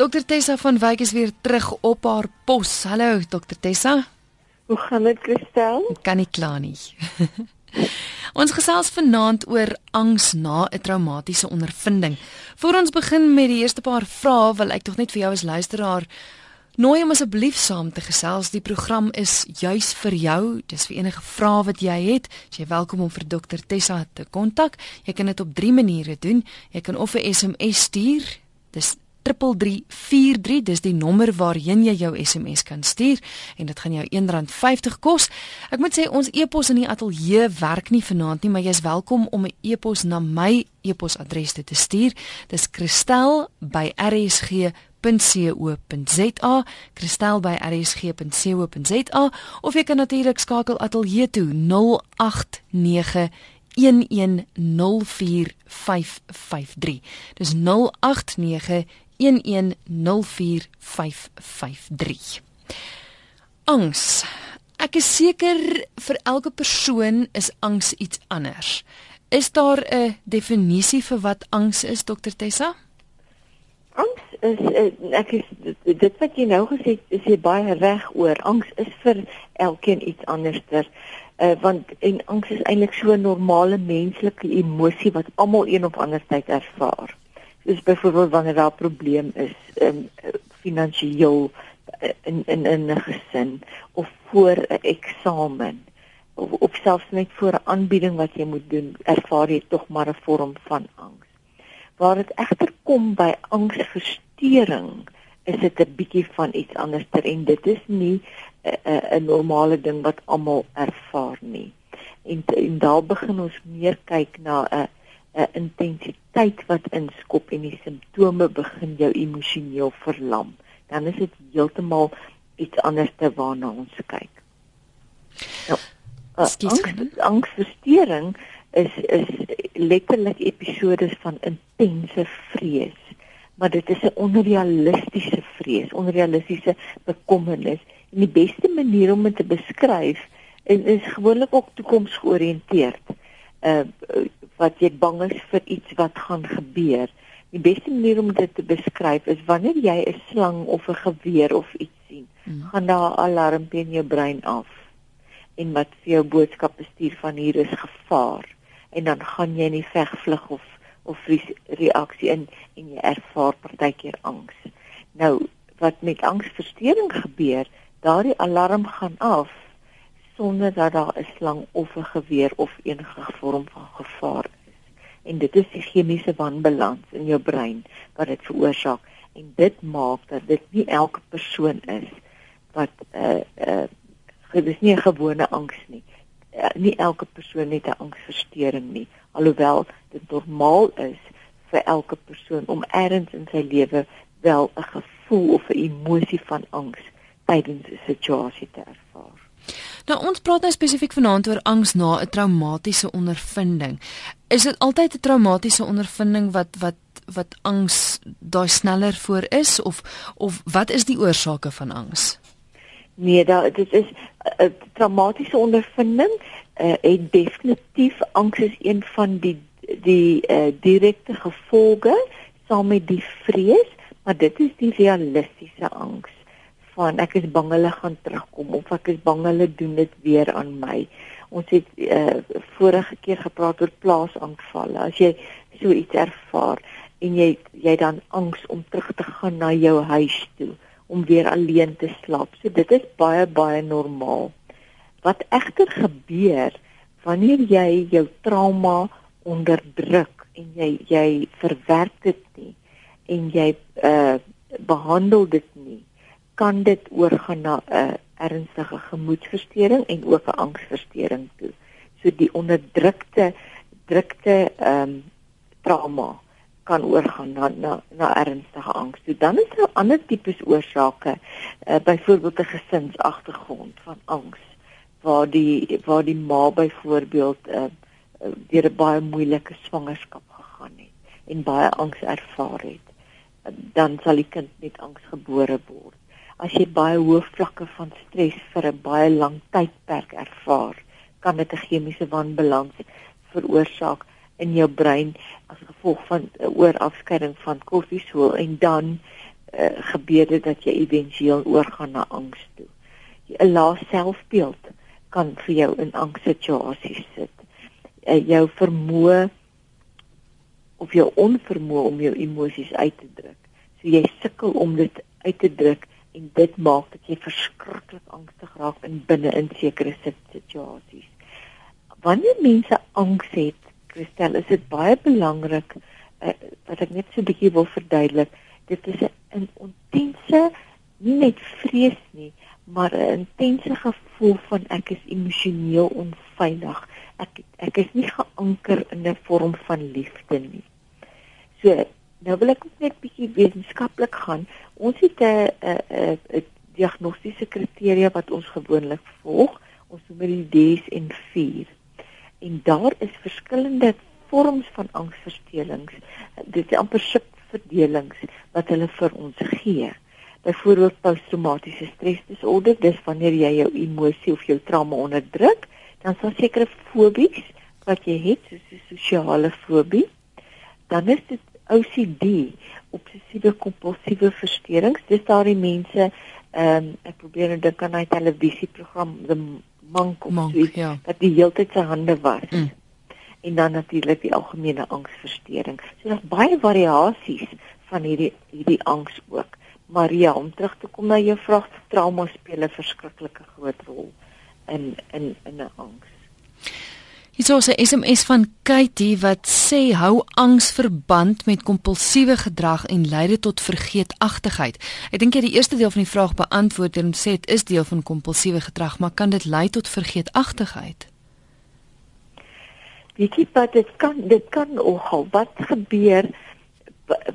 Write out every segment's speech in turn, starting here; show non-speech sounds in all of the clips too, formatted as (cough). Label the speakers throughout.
Speaker 1: Dr Tessa van Wyk is weer terug op haar pos. Hallo Dr Tessa.
Speaker 2: Hoe gaan dit, Christel?
Speaker 1: Ek kan nie kla nie. (laughs) ons gesels vanaand oor angs na 'n traumatiese ondervinding. Voordat ons begin met die eerste paar vrae, wil ek tog net vir jou as luisteraar nooi om asseblief saam te gesels. Die program is juis vir jou. Dis vir enige vrae wat jy het. Jy is welkom om vir Dr Tessa te kontak. Jy kan dit op drie maniere doen. Jy kan of 'n SMS stuur. Dis 3343 dis die nommer waarheen jy jou SMS kan stuur en dit gaan jou R1.50 kos. Ek moet sê ons e-pos in die ateljee werk nie vanaand nie, maar jy's welkom om 'n e-pos na my e-posadres te stuur. Dis kristel@rsg.co.za kristel@rsg.co.za of jy kan natuurlik skakel ateljee toe 089 1104553. Dis 089 0891104553. Angs. Ek is seker vir elke persoon is angs iets anders. Is daar 'n definisie vir wat angs is, Dr Tessa?
Speaker 2: Angs is eh, ek is dit wat jy nou gesê het, is jy baie reg oor. Angs is vir elkeen iets anderster. Uh, want en angs is eintlik so 'n normale menslike emosie wat almal een of ander tyd ervaar is byvoorbeeld wanneer daar 'n probleem is um, finansiëel eh, in in in 'n gesin of voor 'n eksamen of, of selfs net voor 'n aanbieding wat jy moet doen, ervaar jy tog maar 'n vorm van angs. Waar dit egter kom by angsversteuring, is dit 'n bietjie van iets anderster en dit is nie 'n normale ding wat almal ervaar nie. En, en daar begin ons meer kyk na 'n 'n intensiteit wat inskop en die simptome begin jou emosioneel verlam, dan is dit heeltemal iets anders te waarna ons kyk. Nou, uh, angsversteuring is is letterlik episodes van intense vrees, maar dit is 'n onrealistiese vrees, onrealistiese bekommernis. En die beste manier om dit te beskryf is, is gewoonlik ook toekomsgeoriënteerd. Uh wat jy bang is vir iets wat gaan gebeur. Die beste manier om dit te beskryf is wanneer jy 'n slang of 'n geweer of iets sien, hmm. gaan daar 'n alarmpie in jou brein af en wat vir jou boodskap bestuur van hier is gevaar en dan gaan jy in die vegvlug of of reaksie in en jy ervaar partykeer angs. Nou wat met angsversteuring gebeur, daardie alarm gaan af sonder dat daar 'n slang of 'n geweer of enige vorm van gevaar is. En dit is die chemiese wanbalans in jou brein wat dit veroorsaak en dit maak dat dit nie elke persoon is wat 'n uh, 'n uh, dis nie 'n gewone angs nie. Uh, nie elke persoon het 'n angsversteuring nie, alhoewel dit normaal is vir elke persoon om ergens in sy lewe wel 'n gevoel of 'n emosie van angs tydens 'n situasie te ervaar.
Speaker 1: Nou ons praat nou spesifiek vanaand oor angs na 'n traumatiese ondervinding. Is dit altyd 'n traumatiese ondervinding wat wat wat angs daai sneller voor is of of wat is die oorsake van angs?
Speaker 2: Nee, da dit is 'n traumatiese ondervinding. Uh, en definitief angs is een van die die uh, direkte gevolge saam met die vrees, maar dit is die realistiese angs van ek is bang hulle gaan terugkom of ek is bang hulle doen dit weer aan my. Ons het uh, vorige keer gepraat oor plaasaanvalle. As jy so iets ervaar en jy jy dan angs om terug te gaan na jou huis toe om weer alleen te slaap. So dit is baie baie normaal. Wat egter gebeur wanneer jy jou trauma onderdruk en jy jy verwerk dit nie en jy uh behandel dit nie kan dit oorgaan na 'n ernstige gemoedversteuring en ook 'n angsversteuring toe. So die onderdrukte drukte ehm um, trauma kan oorgaan na na na ernstige angs. So dan is daar ander tipes oorsake, uh, byvoorbeeld 'n gesinsagtergrond van angs waar die waar die ma byvoorbeeld uh, deur 'n baie moeilike swangerskap gegaan het en baie angs ervaar het. Uh, dan sal die kind met angs gebore word as jy baie hoë vlakke van stres vir 'n baie lang tydperk ervaar, kan dit 'n chemiese wanbalans veroorsaak in jou brein as gevolg van 'n oorafskeiding van kortisol en dan uh, gebeur dit dat jy éventueel oorgaan na angs toe. 'n Lae selfbeeld kan vir jou in angssituasies sit. Uh, jou vermoë of jou onvermoë om jou emosies uit te druk. So jy sukkel om dit uit te druk en dit maak dat jy verskriklik angstig raak in binne in sekere situasies. Wanneer mense angs het, Christel, is dit baie belangrik uh, wat ek net so 'n bietjie wil verduidelik. Dit is 'n intense nie net vrees nie, maar 'n intense gevoel van ek is emosioneel onveilig. Ek ek is nie geanker in 'n vorm van liefde nie. So, nou wil ek net bietjie wetenskaplik gaan. Ons het 'n 'n 'n diagnostiese kriteria wat ons gewoonlik volg. Ons noem dit DSM-4. En daar is verskillende vorms van angsversteurings. Dit is amper subverdelings wat hulle vir ons gee. Byvoorbeeld posttraumatiese stresdisorder, dis wanneer jy jou emosie of jou trauma onderdruk, dan sal sekere fobies wat jy het, soos 'n sosiale fobie. Dan is dit OCD, obsessiewe kompulsiewe versteurings. Dis daardie mense, ehm um, ek probeer nou dink aan 'n televisieprogram, The Monk of
Speaker 1: Monk,
Speaker 2: so,
Speaker 1: ja.
Speaker 2: wat die hele tyd sy hande was.
Speaker 1: Mm.
Speaker 2: En dan natuurlik die algemene angsversteuring. So daar's baie variasies van hierdie hierdie angs ook. Maar ja, om terug te kom na jou vraag, trauma speel 'n verskriklike groot rol in in in 'n angs.
Speaker 1: Hier is 'n SMS van Katie wat sê hou angs verband met kompulsiewe gedrag en lei dit tot vergeetachtigheid. Ek dink jy die eerste deel van die vraag beantwoord en sê dit is deel van kompulsiewe gedrag, maar kan dit lei tot vergeetachtigheid?
Speaker 2: Weet jy wat dit kan dit kan nogal wat gebeur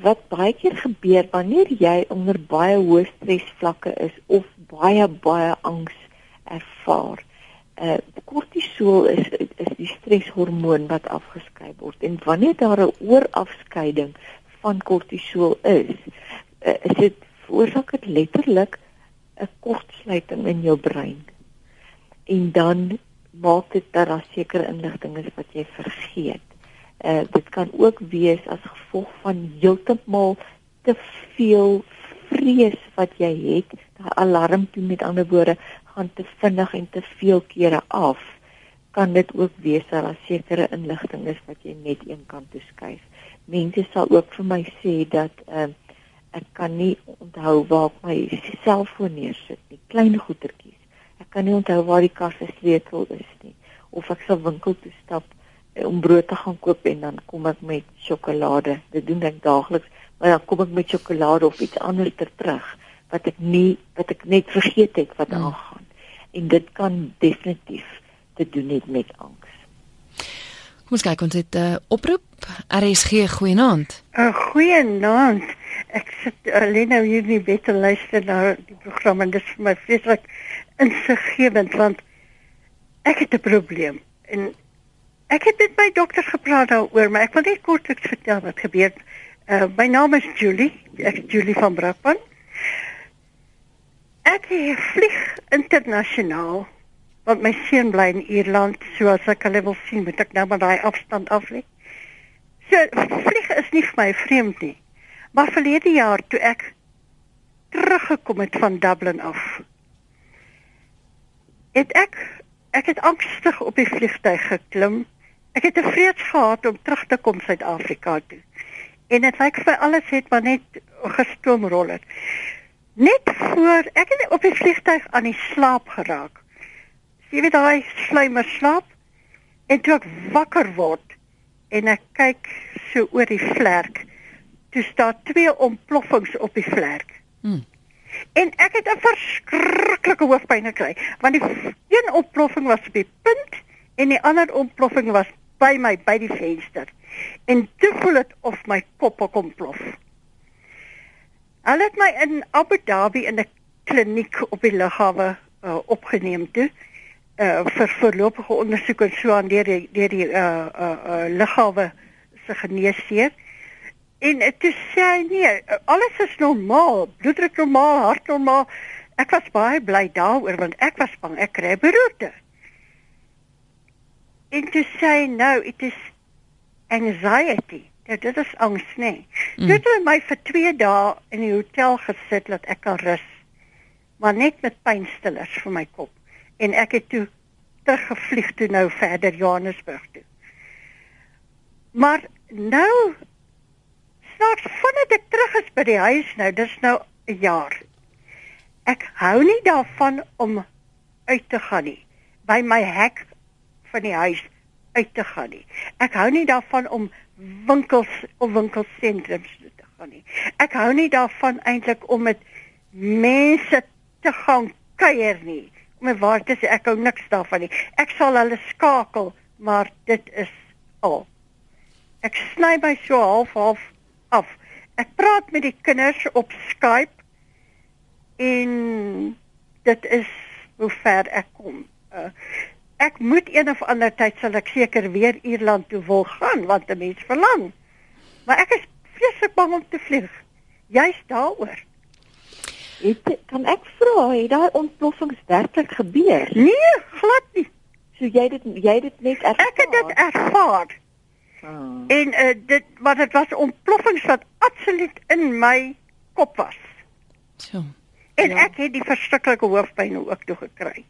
Speaker 2: wat baie keer gebeur wanneer jy onder baie hoë stresvlakke is of baie baie angs ervaar uh kortisol is is die streshormoon wat afgeskei word en wanneer daar 'n oorafskeiding van kortisol is, uh, is dit veroorsaak dit letterlik 'n kortsluiting in jou brein. En dan maak dit dat daar sekere inligting is wat jy vergeet. Uh dit kan ook wees as gevolg van heeltemal te veel vrees wat jy het, daai alarmpie met ander woorde gaan te vinnig en te veel kere af, kan dit ook wees dat daar sekere inligting is wat jy net een kant toe skuif. Mense sal ook vir my sê dat uh, ek kan nie onthou waar ek my selfoon neersit nie, klein goedertjies. Ek kan nie onthou waar die kar se sleutel is nie of ek sal winkel toe stap uh, om brood te gaan koop en dan kom ek met sjokolade. Dit doen ek daagliks, maar dan kom ek met sjokolade of iets anders terug wat ek nie wat ek net vergeet het wat hmm. aangaan en dit kan definitief te doen het met angs.
Speaker 1: Kom ons kyk ons het 'n uh, oproep. RSG goeienaand.
Speaker 3: 'n uh, Goeienaand. Ek sit alleen nou hier nie beter luister na die program en dit is vir my vreeslik insiggewend want ek het 'n probleem en ek het met my dokter gepraat daaroor, maar ek wil net kortliks vertel wat gebeur. Uh, my naam is Julie. Ek is Julie van Brakpan. Ek vlieg internasionaal want my seun bly in Ierland, so as ek hulle wil sien, moet ek nou maar daai afstand aflê. So vlieg is nie vir my vreemd nie. Maar verlede jaar toe ek teruggekom het van Dublin af, het ek ek het angstig op die vliegtuig geklim. Ek het 'n vrees gehad om terug te kom Suid-Afrika toe. En dit lyk vir alles het maar net gestoomrol het net voor ek het op die vliegtuig aan die slaap geraak. Jy daai slymer slaap? En toe ek wakker word en ek kyk so oor die vlerk, toe staan twee ontploffings op die vlerk. Hmm. En ek het 'n verskriklike hoofpyn gekry, want die een ontploffing was op die punt en die ander ontploffing was by my by die venster. En toe voel dit of my kop kom plof. Hulle het my in Abu Dhabi in 'n kliniek op die lughawe uh, opgeneem toe uh, vir voorlopige ondersoek en so aan deur die deur die uh uh, uh lughawe se geneesheer. En dit sê nee, alles is normaal, bloeddruk normaal, hart normaal. Ek was baie bly daaroor want ek was bang ek kry beroerte. En dit sê nou, it is anxiety Ja, dit is angs, nê. Nee. Mm. Dit het my vir 2 dae in die hotel gesit dat ek kan rus. Maar net met pynstillers vir my kop. En ek het toe teruggevlieg toe nou verder Johannesburg toe. Maar nou snaaks vandat ek terug is by die huis nou, dis nou 'n jaar. Ek hou nie daarvan om uit te gaan nie by my hek van die huis uit te gaan nie. Ek hou nie daarvan om winkels of winkelsentrums te gaan nie. Ek hou nie daarvan eintlik om met mense te gaan kuier nie. Om waar te sê ek hou niks daarvan nie. Ek sal hulle skakel, maar dit is al. Ek sny my so half half af. Ek praat met die kinders op Skype en dit is hoe ver ek kom. Uh, ek moet een of ander tyd sal ek seker weer Ierland toe wil gaan want 'n mens verlang. Maar ek is vreeslik bang om te vlieg. Jy's daaroor.
Speaker 2: Het kan ek vra, het daai ontploffings werklik gebeur?
Speaker 3: Nee, glad nie.
Speaker 2: So jy dit jy dit net ervaar.
Speaker 3: Ek het dit ervaar. Ah. En uh, dit wat dit was ontploffings wat absoluut in my kop was.
Speaker 1: So.
Speaker 3: En ja. ek het die verskriklike hoofpyn ook toe gekry.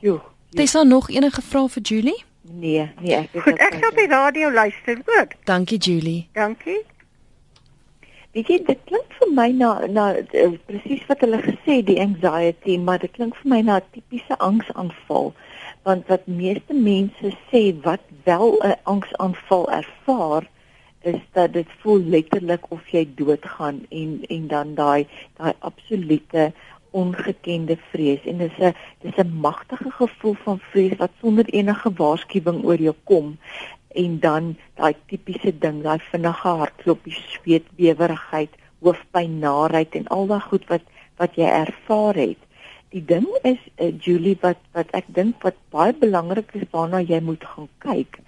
Speaker 2: Jo.
Speaker 1: Tessa nog enige vrae vir Julie?
Speaker 2: Nee, nee, ek
Speaker 3: Goed, ek sal by radio luister, hoor.
Speaker 1: Dankie Julie.
Speaker 3: Dankie.
Speaker 2: Weet jy, dit klink vir my na na uh, presies wat hulle gesê die anxiety, maar dit klink vir my na 'n tipiese angsaanval. Want wat meeste mense sê wat wel 'n angsaanval ervaar, is dat dit voel letterlik of jy doodgaan en en dan daai daai absolute ongekende vrees en dis 'n dis 'n magtige gevoel van vrees wat sonder enige waarskuwing oor jou kom en dan daai tipiese ding daai vinnige hartklopie sweet bewerigheid hoofpyn naait en al daai goed wat wat jy ervaar het die ding is uh, Julie wat wat ek dink wat baie belangrik is waarna jy moet gaan kyk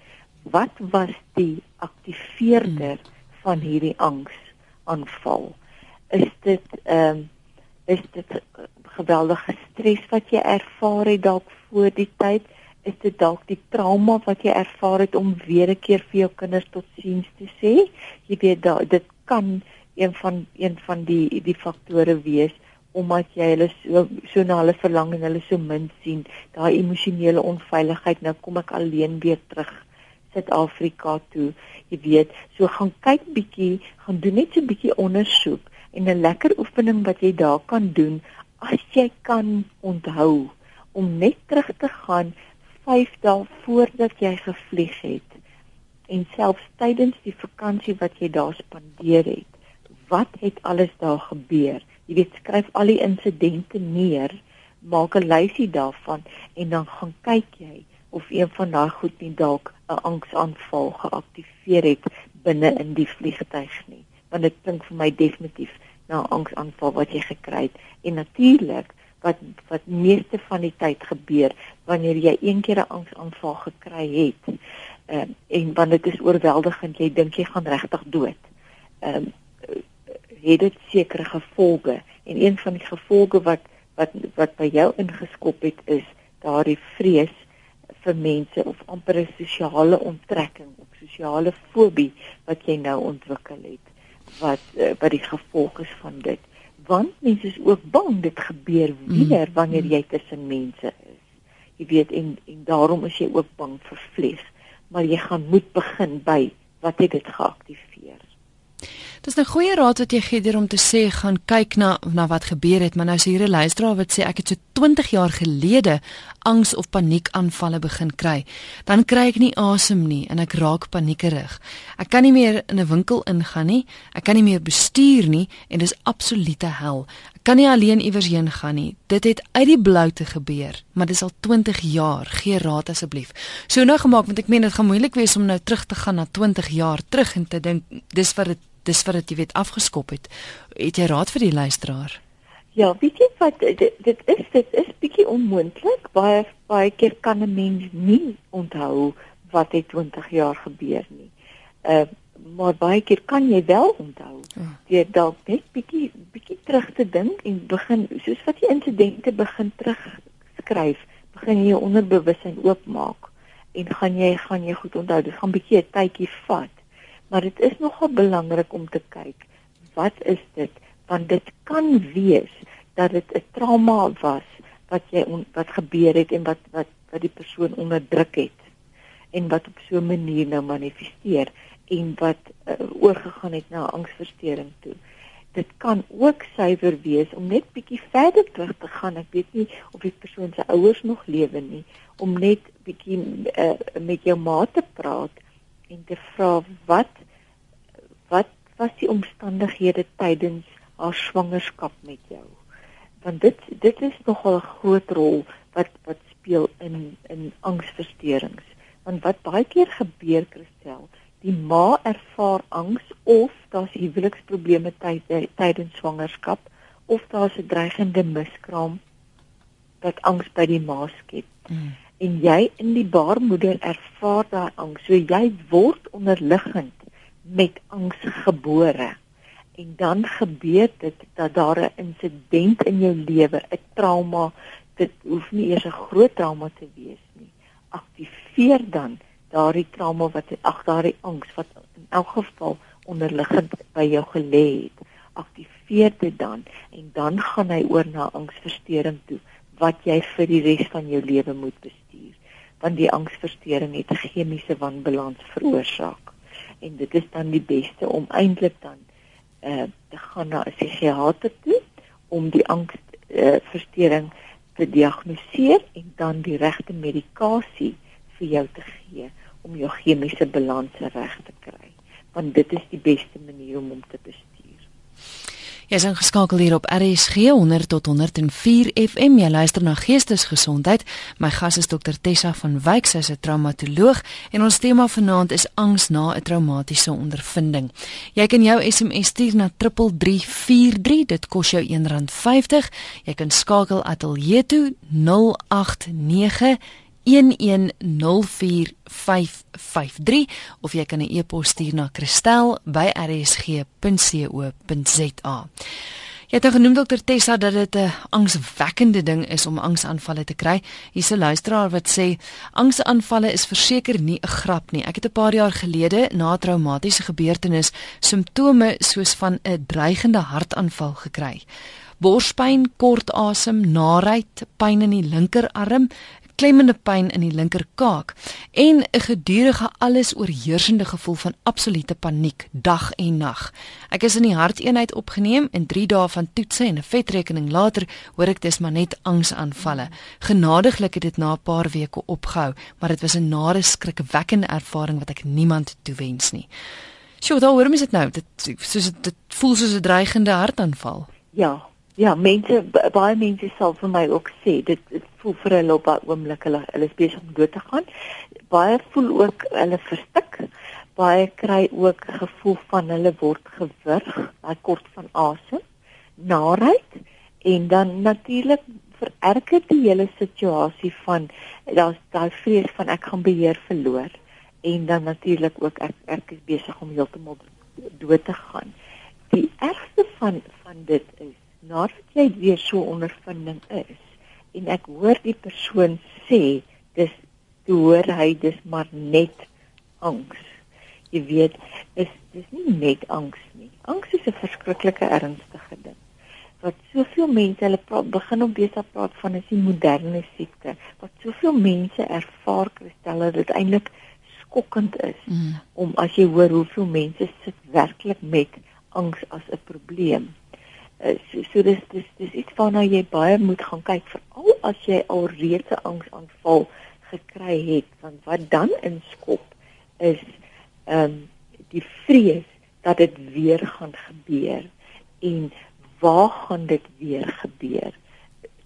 Speaker 2: wat was die aktiveerder hmm. van hierdie angsaanval is dit ehm um, is dit geweldige stres wat jy ervaar het dalk voor die tyd is dit dalk die trauma wat jy ervaar het om weer 'n keer vir jou kinders tot siens te sê? Jy weet da, dit kan een van een van die die faktore wees omdat jy hulle so so na hulle verlang en hulle so min sien. Daai emosionele onveiligheid nou kom ek alleen weer terug Suid-Afrika toe jy weet. So gaan kyk bietjie gaan doen net so bietjie ondersoek en 'n lekker oefening wat jy daar kan doen as jy kan onthou om net terug te gaan 5 dae voordat jy gevlieg het en selfs tydens die vakansie wat jy daar spandeer het wat het alles daar gebeur? Jy weet skryf al die insidente neer maak 'n lysie daarvan en dan gaan kyk jy of een van daai goed nie dalk 'n angsaanval geaktiveer het binne in die vliegtuig nie. Want dit klink vir my definitief na angsaanval wat jy gekry het. En natuurlik wat wat meeste van die tyd gebeur wanneer jy een keer 'n angsaanval gekry het um, en wanneer dit is oorweldigend jy dink jy gaan regtig dood. Ehm um, het dit sekere gevolge en een van die gevolge wat wat wat by jou ingeskop het is daardie vrees vir mense of amper 'n sosiale onttrekking of sosiale fobie wat jy nou ontwikkel het wat uh, wat die gevolg is van dit want mense is ook bang dit gebeur weer mm. wanneer jy tussen mense is. Jy weet en en daarom is jy ook bang vir vlees. Maar jy gaan moet begin by wat het dit geaktiveer
Speaker 1: Dis 'n goeie raad wat jy gee deur om te sê gaan kyk na na wat gebeur het, maar nou is hier 'n luisteraar wat sê ek het so 20 jaar gelede angs of paniekaanvalle begin kry. Dan kry ek nie asem nie en ek raak paniekerig. Ek kan nie meer in 'n winkel ingaan nie. Ek kan nie meer bestuur nie en dis absolute hel. Ek kan nie alleen iewers heen gaan nie. Dit het uit die bloute gebeur, maar dis al 20 jaar. Gee raad asseblief. So nou gemaak want ek meen dit gaan moeilik wees om nou terug te gaan na 20 jaar terug en te dink dis wat dit dis wat dit jy weet afgeskop het. Het jy raad vir die luisteraar?
Speaker 2: Ja, weet jy wat dit, dit is dit is bietjie onmoontlik. Baie baie keer kan 'n mens nie onthou wat het 20 jaar gebeur nie. Uh maar baie keer kan jy wel onthou. Jy ja. dalk net bietjie bietjie terug te dink en begin soos wat jy insidente begin terugskryf, begin jy jou onderbewussyn oopmaak en gaan jy gaan jy goed onthou. Dit gaan bietjie 'n tydjie vat maar dit is nogal belangrik om te kyk wat is dit want dit kan wees dat dit 'n trauma was wat jy on, wat gebeur het en wat wat wat die persoon onderdruk het en wat op so 'n manier nou manifesteer en wat uh, oorgegaan het na angsversteuring toe. Dit kan ook suiwer wees om net bietjie verder terug te gaan. Ek weet nie of die persoon se ouers nog lewe nie, om net bietjie uh, met jou ma te praat en te vra wat wat was die omstandighede tydens haar swangerskap met jou? Want dit dit is nogal 'n groot rol wat wat speel in in angsversteurings. Want wat baie keer gebeur Christel, die ma ervaar angs of daar's huweliksprobleme tydens swangerskap of daar's 'n dreigende miskraam wat angs by die ma skep. Mm. En jy in die baarmoeder ervaar daai angs. So jy word onderliggend met angs gebore. En dan gebeur dit dat daar 'n insident in jou lewe, 'n trauma, dit hoef nie eers 'n groot trauma te wees nie. Aktiveer dan daardie trauma wat ag daardie angs wat in elk geval onderliggend by jou gelê het. Aktiveer dit dan en dan gaan hy oor na angsversteuring toe wat jy vir die res van jou lewe moet bestuur. Want die angsversteuring het 'n chemiese wanbalans veroorsaak en dit is dan die beste om eintlik dan eh uh, te gaan na 'n psigiater toe om die angsversteuring uh, te diagnoseer en dan die regte medikasie vir jou te gee om jou chemiese balans reg te kry want dit is die beste manier om hom te bestuur.
Speaker 1: Jy is ingeskakel hier op RSG 100 tot 104 FM. Jy luister na Geestesgesondheid. My gas is Dr Tessa van Wyk, sy is 'n traumatoloog en ons tema vanaand is angs na 'n traumatiese ondervinding. Jy kan jou SMS stuur na 3343. Dit kos jou R1.50. Jy kan skakel ateljee toe 089 0891104553 of jy kan 'n e-pos stuur na kristel@rsg.co.za. Jy het nou genoem dokter Tessa dat dit 'n angswekkende ding is om angsaanvalle te kry. Hier's 'n luisteraar wat sê angsaanvalle is verseker nie 'n grap nie. Ek het 'n paar jaar gelede na 'n traumatiese gebeurtenis simptome soos van 'n dreigende hartaanval gekry. Borspyn, kort asem, naait, pyn in die linkerarm, klemmende pyn in die linkerkaak en 'n gedurende alles oorheersende gevoel van absolute paniek dag en nag. Ek is in die harteenheid opgeneem en 3 dae van toetse en 'n vetrekening later hoor ek dis maar net angsaanvalle. Genadiglik het dit na 'n paar weke opgehou, maar dit was 'n nare skrikwekkende ervaring wat ek niemand toewens nie. Sjoe, daar hoor mens dit nou, dit soos dit voel soos 'n dreigende hartaanval.
Speaker 2: Ja, Ja, mense baie mense sal vir my ook sê dit, dit voel vir hulle op 'n oomblik hulle hulle is besig om dood te gaan. Baie voel ook hulle verstik. Baie kry ook gevoel van hulle word gewurg, daai kort van asem, naait en dan natuurlik vererger die hele situasie van daar's daai vrees van ek gaan beheer verloor en dan natuurlik ook ek ek is besig om heeltemal dood te gaan. Die ergste van van dit is nadat jy weer so ondervinding is en ek hoor die persoon sê dis toe hoor hy dis maar net angs. Jy weet, is dis nie net angs nie. Angs is 'n verskriklike ernstige ding. Wat soveel mense hulle praat, begin op besig praat van is die moderne siekte. Wat soveel mense ervaar kristel dat dit eintlik skokkend is mm. om as jy hoor hoeveel mense sit werklik met angs as 'n probleem. Eh, so, so dis dis dis iets waarna jy baie moet gaan kyk veral as jy al reeds 'n angsaanval gekry het want wat dan inskop is ehm um, die vrees dat dit weer gaan gebeur en waar gaan dit weer gebeur?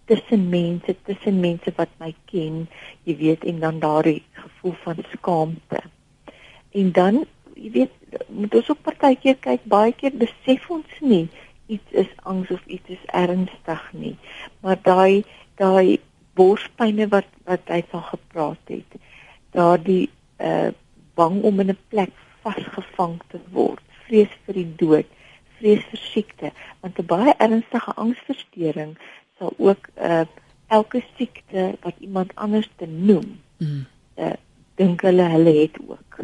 Speaker 2: Tussen mense tussen mense wat my ken jy weet en dan daardie gevoel van skaamte. En dan jy weet moet ons op partykeer kyk baie keer besef ons nie iets is angs of iets is ernstig nie. Maar daai daai borspyne wat wat hy van gepraat het. Daardie uh bang om in 'n plek vasgevang te word, vrees vir die dood, vrees vir siekte, want 'n baie ernstige angsversteuring sal ook uh elke siekte wat iemand anders te noem. Mm. Uh dink hulle hulle het ook.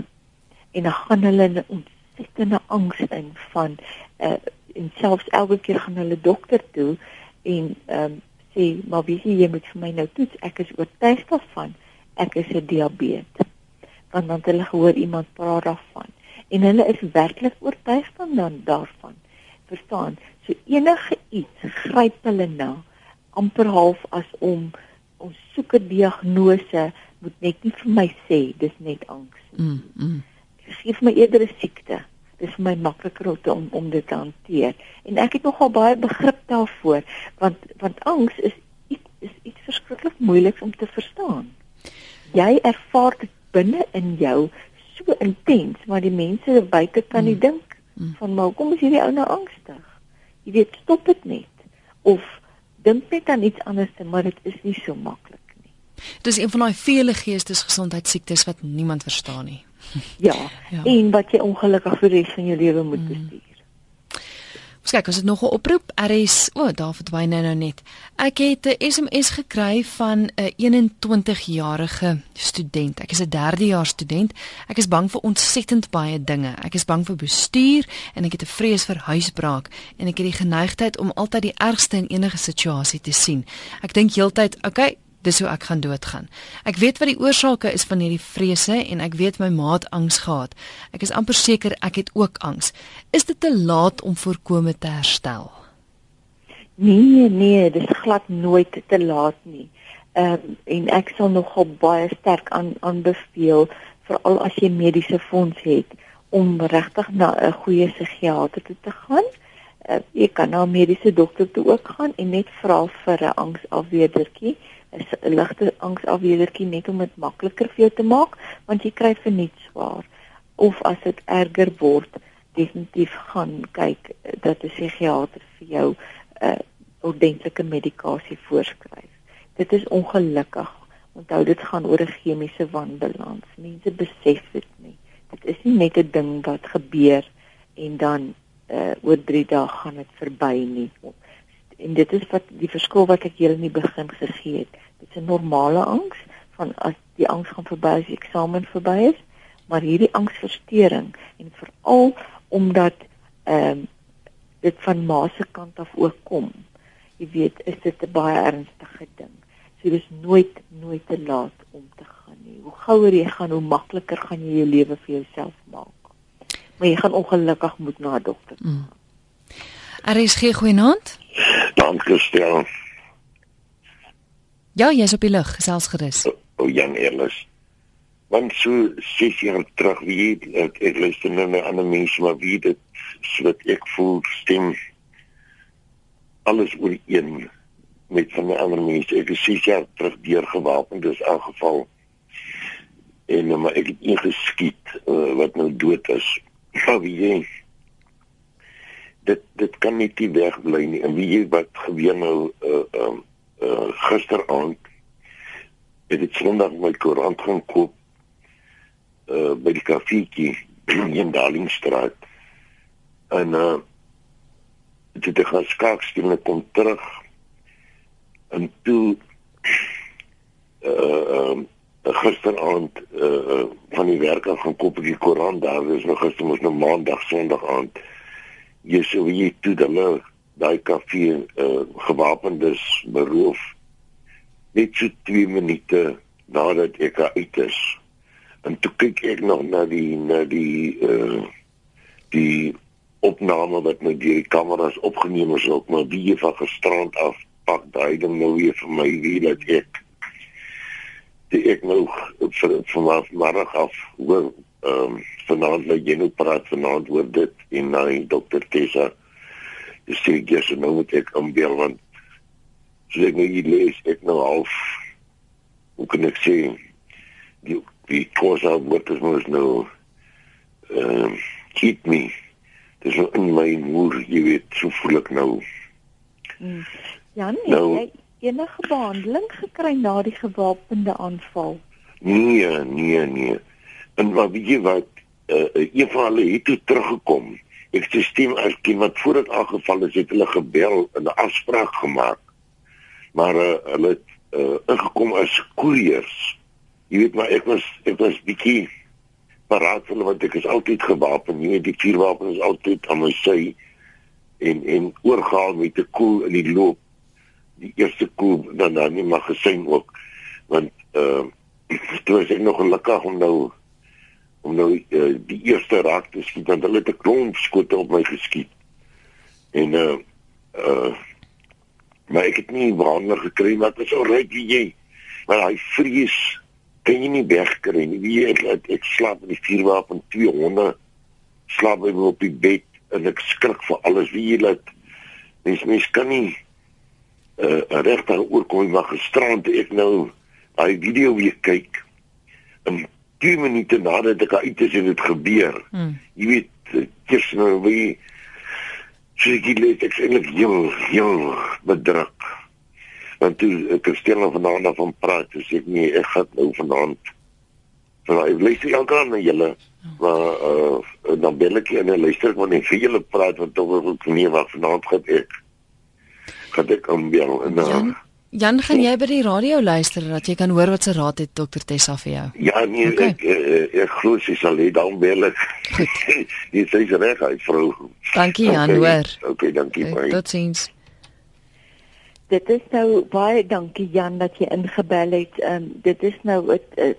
Speaker 2: En dan gaan hulle in 'n ontsettende angs in van uh en selfs elke keer gaan hulle dokter toe en ehm um, sê maar wie jy, jy moet vir my nou toets. Ek is oortuig daarvan. Ek is 'n diabetes. Want dan hulle gehoor iemand praat daarvan. En hulle is werklik oortuig van dan daarvan. Verstaan? So enige iets gryp hulle na amper half as om ons soek 'n diagnose. Moet net nie vir my sê dis net angs
Speaker 1: mm, mm.
Speaker 2: gee vir my eerder 'n siekte dis vir my makliker om om dit te hanteer. En ek het nogal baie begrip daarvoor want want angs is iets is iets verskriklik moeilik om te verstaan. Jy ervaar dit binne in jou so intens maar die mense buite kan nie mm. dink mm. van maar hoekom is hierdie ou nou angstig? Jy weet stop dit net. Of dink net aan iets anders maar dit is nie so maklik nie.
Speaker 1: Dis een van daai vele geestesgesondheidsiektes wat niemand verstaan nie (laughs)
Speaker 2: ja, ja en wat jy ongelukkig vir die res van jou lewe moet mm. bestuur
Speaker 1: Ons kyk, ons het nog 'n oproep. RS, o, oh, daar verdwyn nou nou net. Ek het 'n SMS gekry van 'n 21-jarige student. Ek is 'n derdejaars student. Ek is bang vir ontsettend baie dinge. Ek is bang vir bestuur en ek het 'n vrees vir huisbraak en ek het die geneigtheid om altyd die ergste in enige situasie te sien. Ek dink heeltyd, okay, dis hoe ek gaan doodgaan. Ek weet wat die oorsake is van hierdie vrese en ek weet my maat angs gehad. Ek is amper seker ek het ook angs. Is dit te laat om voorkome te herstel?
Speaker 2: Nee, nee, dis glad nooit te laat nie. Ehm um, en ek sal nogal baie sterk aan aanbeveel veral as jy mediese fonds het om regtig na 'n goeie psigiater toe te gaan. Uh, jy kan na 'n mediese dokter toe ook gaan en net vra vir 'n angsafweerdertjie is 'n ligte angsafweerdertjie net om dit makliker vir jou te maak want jy kry vir niks swaar of as dit erger word definitief gaan kyk dat 'n psigiater vir jou 'n uh, ordentlike medikasie voorskryf. Dit is ongelukkig. Onthou dit gaan oor 'n chemiese wanbalans. Mense besef dit nie. Dit is nie net 'n ding wat gebeur en dan uh, oor 3 dae gaan dit verby nie. En dit is wat die verskil wat ek julle in die begin gegee het. Dit is 'n normale angs van as die angs gaan verby as die eksamen verby is, maar hierdie angsversteuring en veral omdat ehm um, dit van ma se kant af ook kom. Jy weet, is dit 'n baie ernstige ding. So dis nooit nooit te laat om te gaan nie. Hoe gouer jy gaan, hoe makliker gaan jy jou lewe vir jouself maak. Maar jy gaan ongelukkig moet na 'n dokter gaan. Mm.
Speaker 1: RSG goeienaand.
Speaker 4: Dankie, Stel.
Speaker 1: Ja, jy's op die lug, gesels gerus.
Speaker 4: O, o Jan Erlis. Want so ses jaar terug wie ek, ek luister na my ander mense maar wie dit wat ek voel stem alles oor een met van my ander mense. Ek is ses jaar terug deurgewapen, dis aangeval. En nou maar ek het ingeskiet uh, wat nou dood is. Maar wie jy dit dit kan nie te wegbly nie. En wie jy wat gebeur nou uh um uh, gisteraand het ek Sondag my koerant gaan koop uh by die kafeetjie (clears throat) in Darlingstraat en uh dit het gaan skaakstel en kom terug en toe (clears throat) uh um gisteraand uh van die werk af gaan koop die koerant daar. Is nog gister mos nou maandag sonderdag aand. Jy sou jy toe dan nou daai kafee uh, gewapendes beroof net so 2 minute nadat ek uit is. En toe kyk ek nog na die na die uh, die opname wat deur die kameras opgeneem is ook maar wie van gisterand af pak daai ding nou weer vir my wie dat ek die ek nou vir vanaf môre af hoor ehm um, vanaand lê jy nou praat vanaand oor dit en na die dokter Tessa dis sê ek eers nou moet ek aanbeel want so ek nou hier lees ek nou half hoe kan ek sê die die kosa wat is mos nou ehm um, keep me dis in my moer jy weet so voel ek nou.
Speaker 2: Hmm. ja nee nou, jy enige behandeling gekry na die gewapende aanval?
Speaker 4: Nee nee nee. En wat weet jy wat uh, een van hulle het toe teruggekom ek stem erken wat voor dit aangeval is het hulle gebel en 'n afspraak gemaak maar uh, hulle het uh, ingekom as koeriers jy weet maar ek was ek was bietjie paraat hulle want ek is altyd gewapen. Nee, die vuurwapen is altyd aan my sy en en oorgaal met 'n koel in die loop. Die eerste koel dan dan nie mag gesien ook want uh (clears throat) toe is ek nog gelukkig om nou om nou uh, die eerste raak te skiet want hulle het 'n klomp skote op my geskiet. En uh uh maar ek het nie wander gekry dit is al reg wie jy. Maar hy vrees kan jy nie wegkry nie. Wie ek, ek, ek slaap met die vuurwapen 200 slaap ek op die bed en ek skrik vir alles. Wie jy laat mens mens kan nie uh, regtig oorkom maar gisterand ek nou daai video weer kyk en 2 minute nadat ek uit is en dit gebeur. Hmm. jy weet eers nou wie sy gee ek eintlik heel heel bedruk. Want toe ek stel nou vanaand van praat sê ek nee ek gaan nou vanaand vir hy lees jy elke aan julle. Maar uh, dan bel ek en luister ek wanneer vir julle praat want tog ek nee wat vanaand gaan ek gaan ek aanbel en uh,
Speaker 1: Jan, gaan jy by die radio luister dat jy kan hoor wat se raad het dokter Tessa vir jou?
Speaker 4: Ja nee okay. ek ek, ek glo sy sal hê dan bel ek jy sê sy reg hy vrou.
Speaker 1: Dankie Jan
Speaker 4: okay.
Speaker 1: hoor.
Speaker 4: Okay dankie
Speaker 1: okay, totsiens.
Speaker 2: Dit is nou baie dankie Jan dat jy ingebel het. Um, dit is nou 'n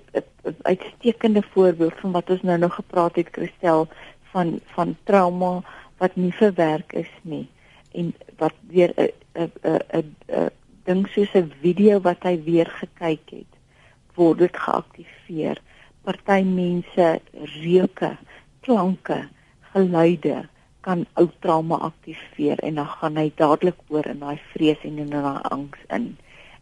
Speaker 2: uitstekende voorbeeld van wat ons nou nog gepraat het Christel van van trauma wat nie verwerk is nie en wat weer 'n 'n 'n 'n ding soos 'n video wat hy weer gekyk het word dit geaktiveer. Party mense reuke, klanke, geluide kan ou trauma aktiveer en dan gaan hy dadelik oor in daai vrees en in daai angs in.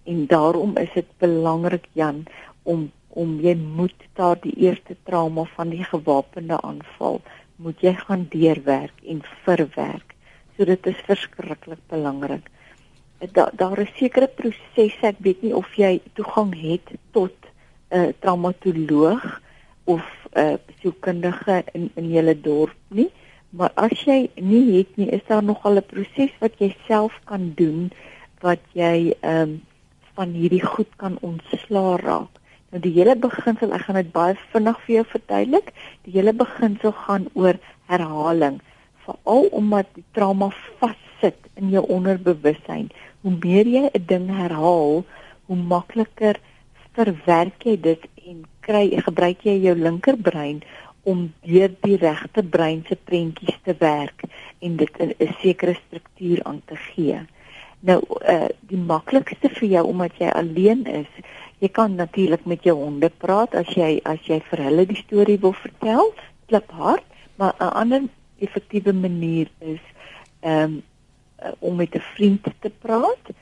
Speaker 2: En daarom is dit belangrik Jan om om jy moet daar die eerste trauma van die gewapende aanval moet jy gaan deurwerk en verwerk. So dit is verskriklik belangrik. Da, daar is sekere prosesse, ek weet nie of jy toegang het tot 'n uh, traumatoloog of 'n uh, sielkundige in in julle dorp nie. Maar as jy nie het nie, is daar nog al 'n proses wat jy self kan doen wat jy ehm um, van hierdie goed kan ontsla raak. Nou die hele beginsel, ek gaan dit baie vinnig vir jou verduidelik. Die hele beginsel gaan oor herhaling, veral omdat die trauma vassit in jou onderbewussyn. Hoe meer jy 'n ding herhaal, hoe makliker verwerk jy dit en kry gebruik jy jou linkerbrein om deur die regte brein se prentjies te werk en dit 'n sekere struktuur aan te gee. Nou uh die maklikste vir jou omdat jy alleen is, jy kan natuurlik met jou honde praat as jy as jy vir hulle die storie wil vertel, klip hard, maar 'n ander effektiewe manier is um uh, om met 'n vriend te praat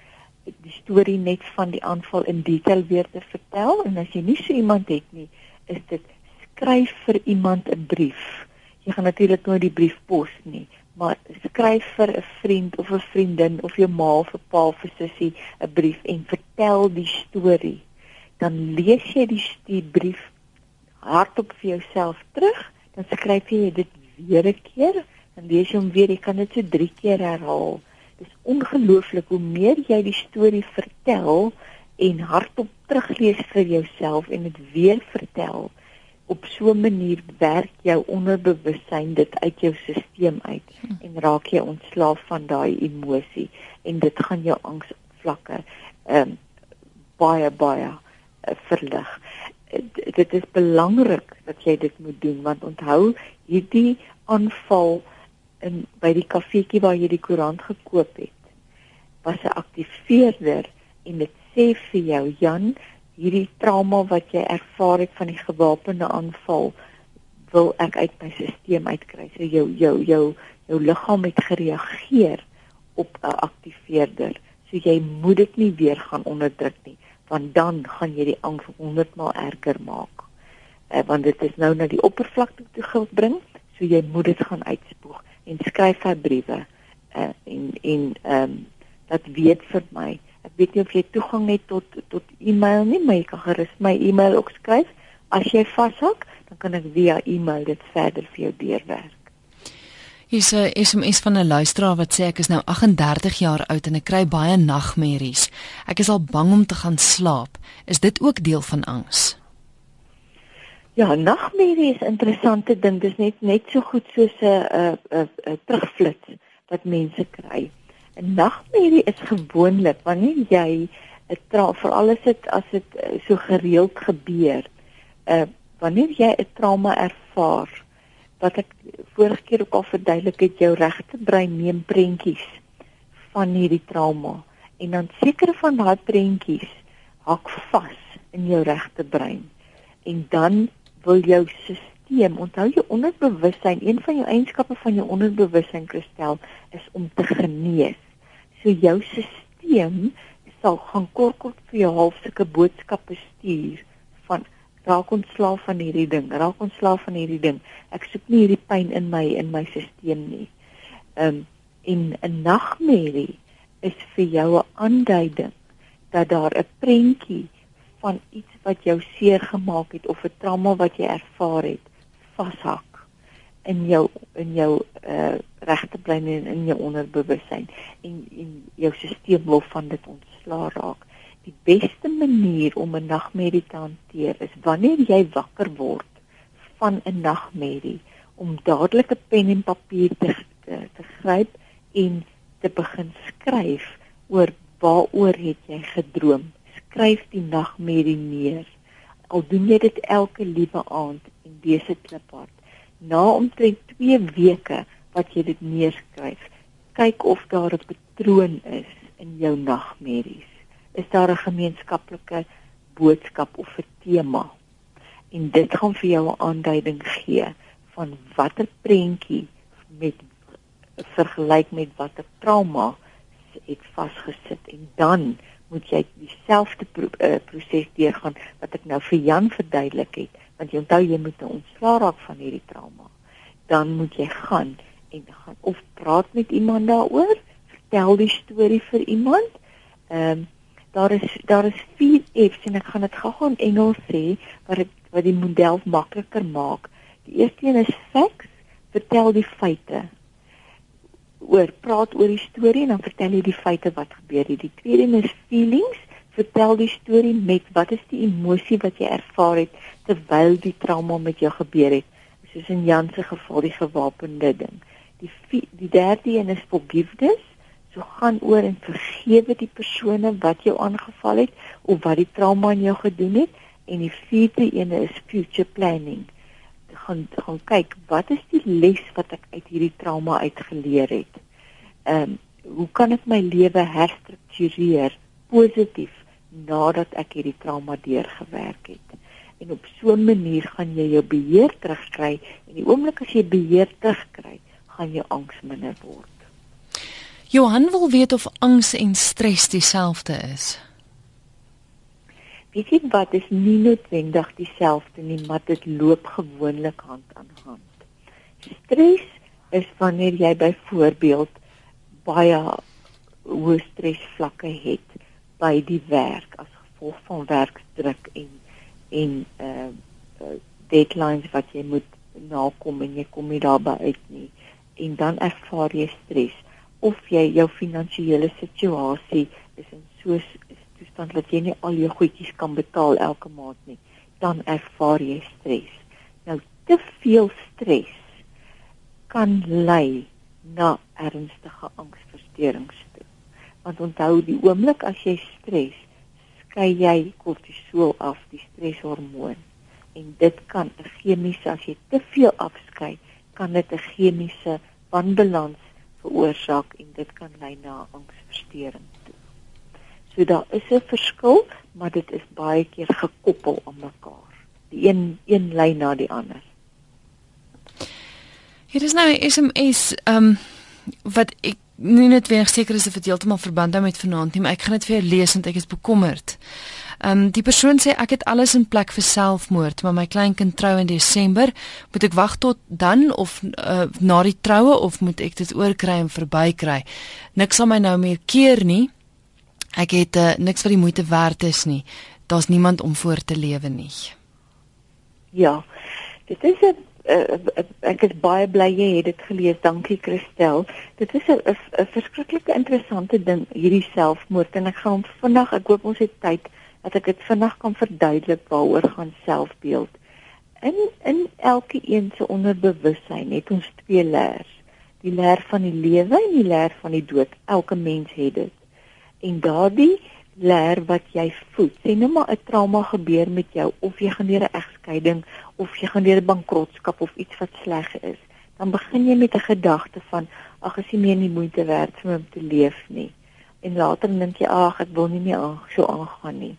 Speaker 2: die storie net van die aanval in detail weer te vertel en as jy nie so iemand het nie, is dit skryf vir iemand 'n brief. Jy gaan natuurlik nooit die brief pos nie, maar skryf vir 'n vriend of 'n vriendin of jou ma of 'n pa of 'n sussie 'n brief en vertel die storie. Dan lees jy die, die brief hardop vir jouself terug, dan skryf jy dit weer 'n keer, dan lees jy hom weer, jy kan dit so 3 keer herhaal. Dit is ongelooflik hoe meer jy die storie vertel en hardop teruglees vir jouself en dit weer vertel op so 'n manier werk jou onderbewussyn dit uit jou stelsel uit en raak jy ontslaaf van daai emosie en dit gaan jou angsvlakke ehm um, baie baie uh, verlig. D dit is belangrik dat jy dit moet doen want onthou hierdie aanval in by die kafeetjie waar jy die koerant gekoop het was 'n aktiveerder en dit sê vir jou Jan hierdie trauma wat jy ervaar het van die gewapende aanval wil ek uit my stelsel uitkry. So jou jou jou jou liggaam het gereageer op 'n aktiveerder. So jy moet dit nie weer gaan onderdruk nie, want dan gaan jy die angs 100 maal erger maak. Eh want dit is nou na die oppervlakte toe gebring, so jy moet dit gaan uitspoeg en skryf hy briewe. Eh en en ehm um, dat weet vir my Ek weet nie of jy toegang het tot tot e-mail nie, maar jy kan gerus my e-mail ook skryf. As jy vashak, dan kan ek via e-mail dit verder vir jou deurwerk.
Speaker 1: Hier's 'n SMS van 'n luisteraar wat sê ek is nou 38 jaar oud en ek kry baie nagmerries. Ek is al bang om te gaan slaap. Is dit ook deel van angs?
Speaker 2: Ja, nagmerrie is 'n interessante ding. Dis net net so goed soos 'n 'n 'n terugflits wat mense kry. 'n Nagmerrie is gewoonlik wanneer jy 'n trauma veral as dit as dit so gereeld gebeur. Uh wanneer jy 'n trauma ervaar, wat ek vorige keer ook al verduidelik het, jou regte brein neem prentjies van hierdie trauma en dan sekere van daai prentjies hak vas in jou regte brein. En dan wil jou stelsel, onthou jou onderbewussyn, een van jou eienskappe van jou onderbewussyn kristel is om te genees. So jou stelsel sal gaan kort kort vir jou half sulke boodskappe stuur van raak ontslaaf van hierdie ding, raak ontslaaf van hierdie ding. Ek soek nie hierdie pyn in my in my stelsel nie. Ehm um, en 'n nagmerrie is vir jou 'n aanduiding dat daar 'n prentjie van iets wat jou seer gemaak het of 'n trauma wat jy ervaar het vashak in jou in jou uh, regte brein en in jou onderbewussyn en en jou stelsel wil van dit ontslaa raak. Die beste manier om 'n nagmerrie te hanteer is wanneer jy wakker word van 'n nagmerrie om dadelik 'n pen en papier te te, te gryp en te begin skryf oor waaroor het jy gedroom skryf die nagmerrie neer. Al doen jy dit elke liewe aand en lees dit kliphard. Na omtrent 2 weke wat jy dit neerskryf, kyk of daar 'n patroon is in jou nagmerries. Is daar 'n gemeenskaplike boodskap of 'n tema? En dit gaan vir jou 'n aanduiding gee van watter prentjie met vergelyk met watter trauma het vasgesit en dan moet jy dieselfde pro uh, proses deurgaan wat ek nou vir Jan verduidelik het want jy onthou jy moet nou ontslaa raak van hierdie trauma. Dan moet jy gaan en gaan of praat met iemand daaroor vertel die storie vir iemand. Ehm um, daar is daar is vier F's en ek gaan dit gou-gou in Engels sê wat ek wat die model makliker maak. Die eerste een is facts vertel die feite oor praat oor die storie en dan vertel jy die feite wat gebeur het. Die tweede is feelings, vertel die storie met wat is die emosie wat jy ervaar het terwyl die trauma met jou gebeur het. Soos in Jan se geval die gewapende ding. Die die derde een is forgiveness. So gaan oor en vergewe die persone wat jou aangeval het of wat die trauma aan jou gedoen het en die vierde een is future planning gaan gaan kyk wat is die les wat ek uit hierdie trauma uitgeleer het. Ehm um, hoe kan ek my lewe herstruktureer positief nadat ek hierdie trauma deurgewerk het? En op so 'n manier gaan jy jou beheer terugkry en die oomblik as jy beheer terugkry, gaan jou angs minder word.
Speaker 1: Johan wil weet of angs en stres dieselfde is.
Speaker 2: Weet jy wat? Is nie noodwendig dieselfde nie, maar dit loop gewoonlik hand aan hand. Stres is wanneer jy byvoorbeeld baie hoë stresvlakke het by die werk as gevolg van werkdruk en en uh, uh deadlines wat jy moet nakom en jy kom nie daarby uit nie. En dan ervaar jy stres. Of jy jou finansiële situasie is in so toestand dat jy nie al jou goedjies kan betaal elke maand nie, dan ervaar jy stres. Nou te veel stres kan lei na ernstige angsversteurings toe. Want onthou die oomblik as jy stres, skei jy kortisol af, die streshormoon. En dit kan 'n chemiese as jy te veel afskei, kan dit 'n chemiese wanbalans veroorsaak en dit kan lei na angsversteuring. So daar is 'n verskil, maar dit is baie keer gekoppel aan mekaar. Die een een lyn na die ander.
Speaker 1: Hier is nou 'n SMS ehm um, wat ek nie net weer seker is of dit heeltemal verband hou met vanaand nie, maar ek gaan dit vir jou lees want ek is bekommerd. Ehm um, die persoon sê ek het alles in plek vir selfmoord, maar my kleinkind trou in Desember. Moet ek wag tot dan of uh, na die troue of moet ek dit oorkry en verbykry? Niks sal my nou meer keer nie. Ek het uh, niks wat die moeite werd is nie. Daar's niemand om voor te lewe nie.
Speaker 2: Ja. Dit is 'n uh, ek is baie bly jy het dit gelees. Dankie Christel. Dit is 'n 'n verskriklike interessante ding hierdie selfmoord en ek gaan vandag ek hoop ons het tyd dat ek dit vandag kan verduidelik waaroor gaan selfbeeld. in in elke een se onderbewussyn het ons twee leers. Die leer van die lewe en die leer van die dood. Elke mens het dit. En daardie leer wat jy voed. Sê nou maar 'n trauma gebeur met jou of jy gaan deur 'n egskeiding of jy gaan deur 'n bankrotskap of iets wat sleg is. Dan begin jy met 'n gedagte van ag, is nie meer nie moeite werd vir om te leef nie. En later dink jy ag, ek wil nie meer aan so aangaan nie.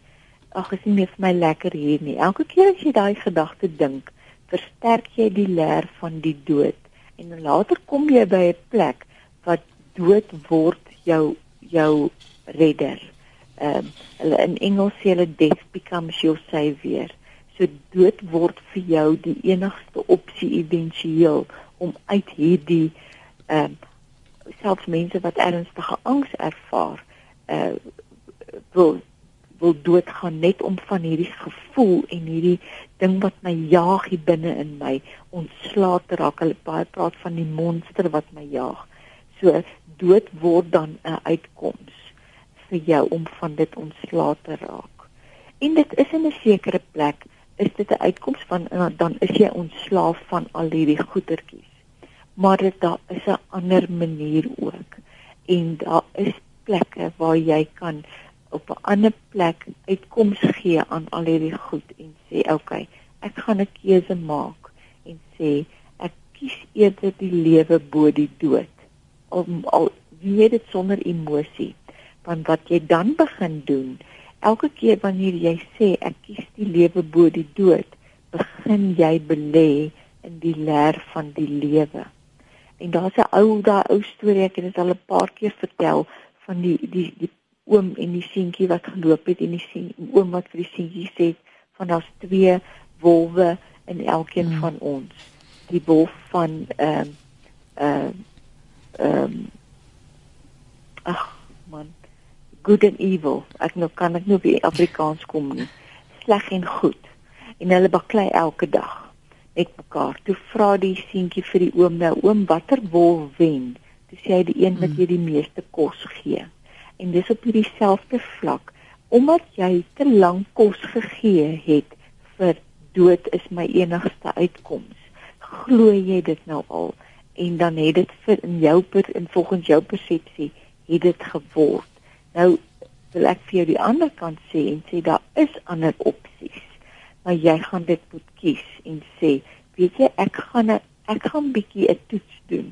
Speaker 2: Ag, is nie meer vir my lekker hier nie. Elke keer as jy daai gedagte dink, versterk jy die leer van die dood. En later kom jy by 'n plek wat dood word jou jou redder ehm um, hulle in Engels sê hulle death becomes your savior. So dood word vir jou die enigste opsie eventueel om uit hierdie ehm um, selfs mense wat ernstige angs ervaar, eh uh, wil wil doodgaan net om van hierdie gevoel en hierdie ding wat my jaag hier binne in my ontslae te raak. Hulle baie praat van die monster wat my jaag. So dood word dan 'n uitkoms vir jou om van dit ontslae te raak. En dit is in 'n sekere plek is dit 'n uitkoms van dan is jy ontslaaf van al hierdie goedertjies. Maar dit daar is 'n ander manier ook. En daar is plekke waar jy kan op 'n ander plek uitkoms gee aan al hierdie goed en sê oké, okay, ek gaan 'n keuse maak en sê ek kies eerder die lewe bo die dood. Om al weet dit sonder emosie want wat jy dan begin doen elke keer wanneer jy sê ek kies die lewe bo die dood begin jy belê in die leer van die lewe en daar's 'n ou daai ou storie ek het dit al 'n paar keer vertel van die die die oom en die seentjie wat geloop het en die sien oom wat vir die seentjie sê van daar's twee wolwe in elkeen hmm. van ons die wolf van ehm uh, ehm uh, ehm um, ag good and evil. Ek nou kan ek nou weer Afrikaans kom nie. Sleg en goed. En hulle baklei elke dag met mekaar. Toe vra die seentjie vir die oom nou, oom, watter wol wen? Toe sê hy die een wat jy die meeste kos gee. En dis op hierdie selfde vlak omdat jy te lank kos gegee het vir dood is my enigste uitkoms. Glo jy dit nou al? En dan het dit vir in jou per in volgens jou persepsie het dit geword. Nou wil ek vir jou die ander kant sê en sê daar is ander opsies. Maar jy gaan dit moet kies en sê, weet jy, ek gaan a, ek gaan bietjie 'n toets doen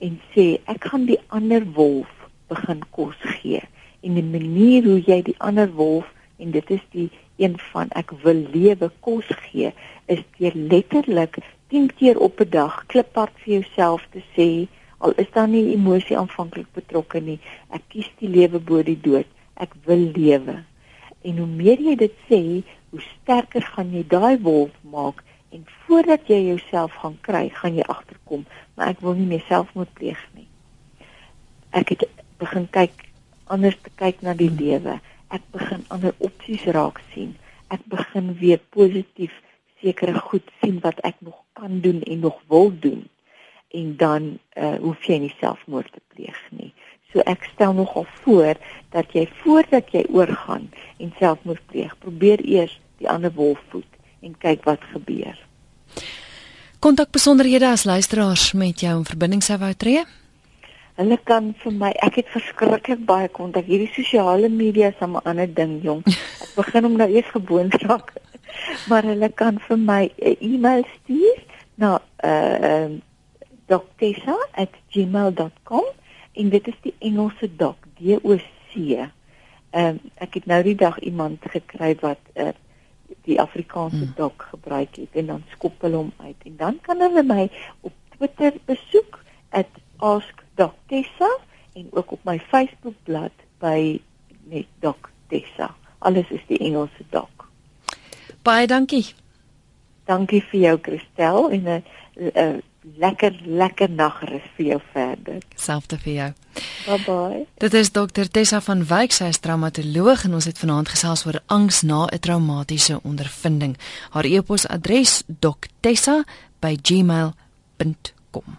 Speaker 2: en sê ek gaan die ander wolf begin kos gee. En die manier hoe jy die ander wolf en dit is die een van ek wil lewe kos gee is deur letterlik 10 keer op 'n dag kliphard vir jouself te sê al is daar nie emosie aanvanklik betrokke nie. Ek kies die lewe bo die dood. Ek wil lewe. En hoe meer jy dit sê, hoe sterker gaan jy daai wolf maak en voordat jy jouself gaan kry, gaan jy agterkom, maar ek wil nie meer selfmoord pleeg nie. Ek het begin kyk anders te kyk na die lewe. Ek begin ander opsies raak sien. Ek begin weer positief sekere goed sien wat ek nog kan doen en nog wil doen en dan uh, hoef jy nie selfmoord te pleeg nie. So ek stel nogal voor dat jy voordat jy oorgaan en selfmoord pleeg, probeer eers die ander wolf voed en kyk wat gebeur.
Speaker 1: Kontak besonderhede as luisteraars met jou in verbinding sou wou tree.
Speaker 2: Hulle kan vir my, ek het verskriklik baie kontak. Hierdie sosiale media is 'n ander ding, jong. (laughs) Ek begin om nou eers gewoon raak. (laughs) Maar hulle kan vir my 'n e-mail stuur na uh doctessa@gmail.com en dit is die Engelse doc D O C. Ehm um, ek het nou die dag iemand gekry wat uh, die Afrikaanse hmm. doc gebruik het en dan skop hulle hom uit en dan kan hulle my op Twitter besoek @askdoctessa en ook op my Facebook bladsy by net doctessa. Alles is die Engelse doc.
Speaker 1: Baie dankie.
Speaker 2: Dankie vir jou Christel en 'n uh, uh, lekker lekker nagrus vir jou verder.
Speaker 1: Selfde vir jou.
Speaker 2: Bye bye.
Speaker 1: Dit is dokter Tessa van Wyk, sy is traumatoloog en ons het vanaand gesels oor angs na 'n traumatiese ondervinding. Haar e-posadres doktessa@gmail.com.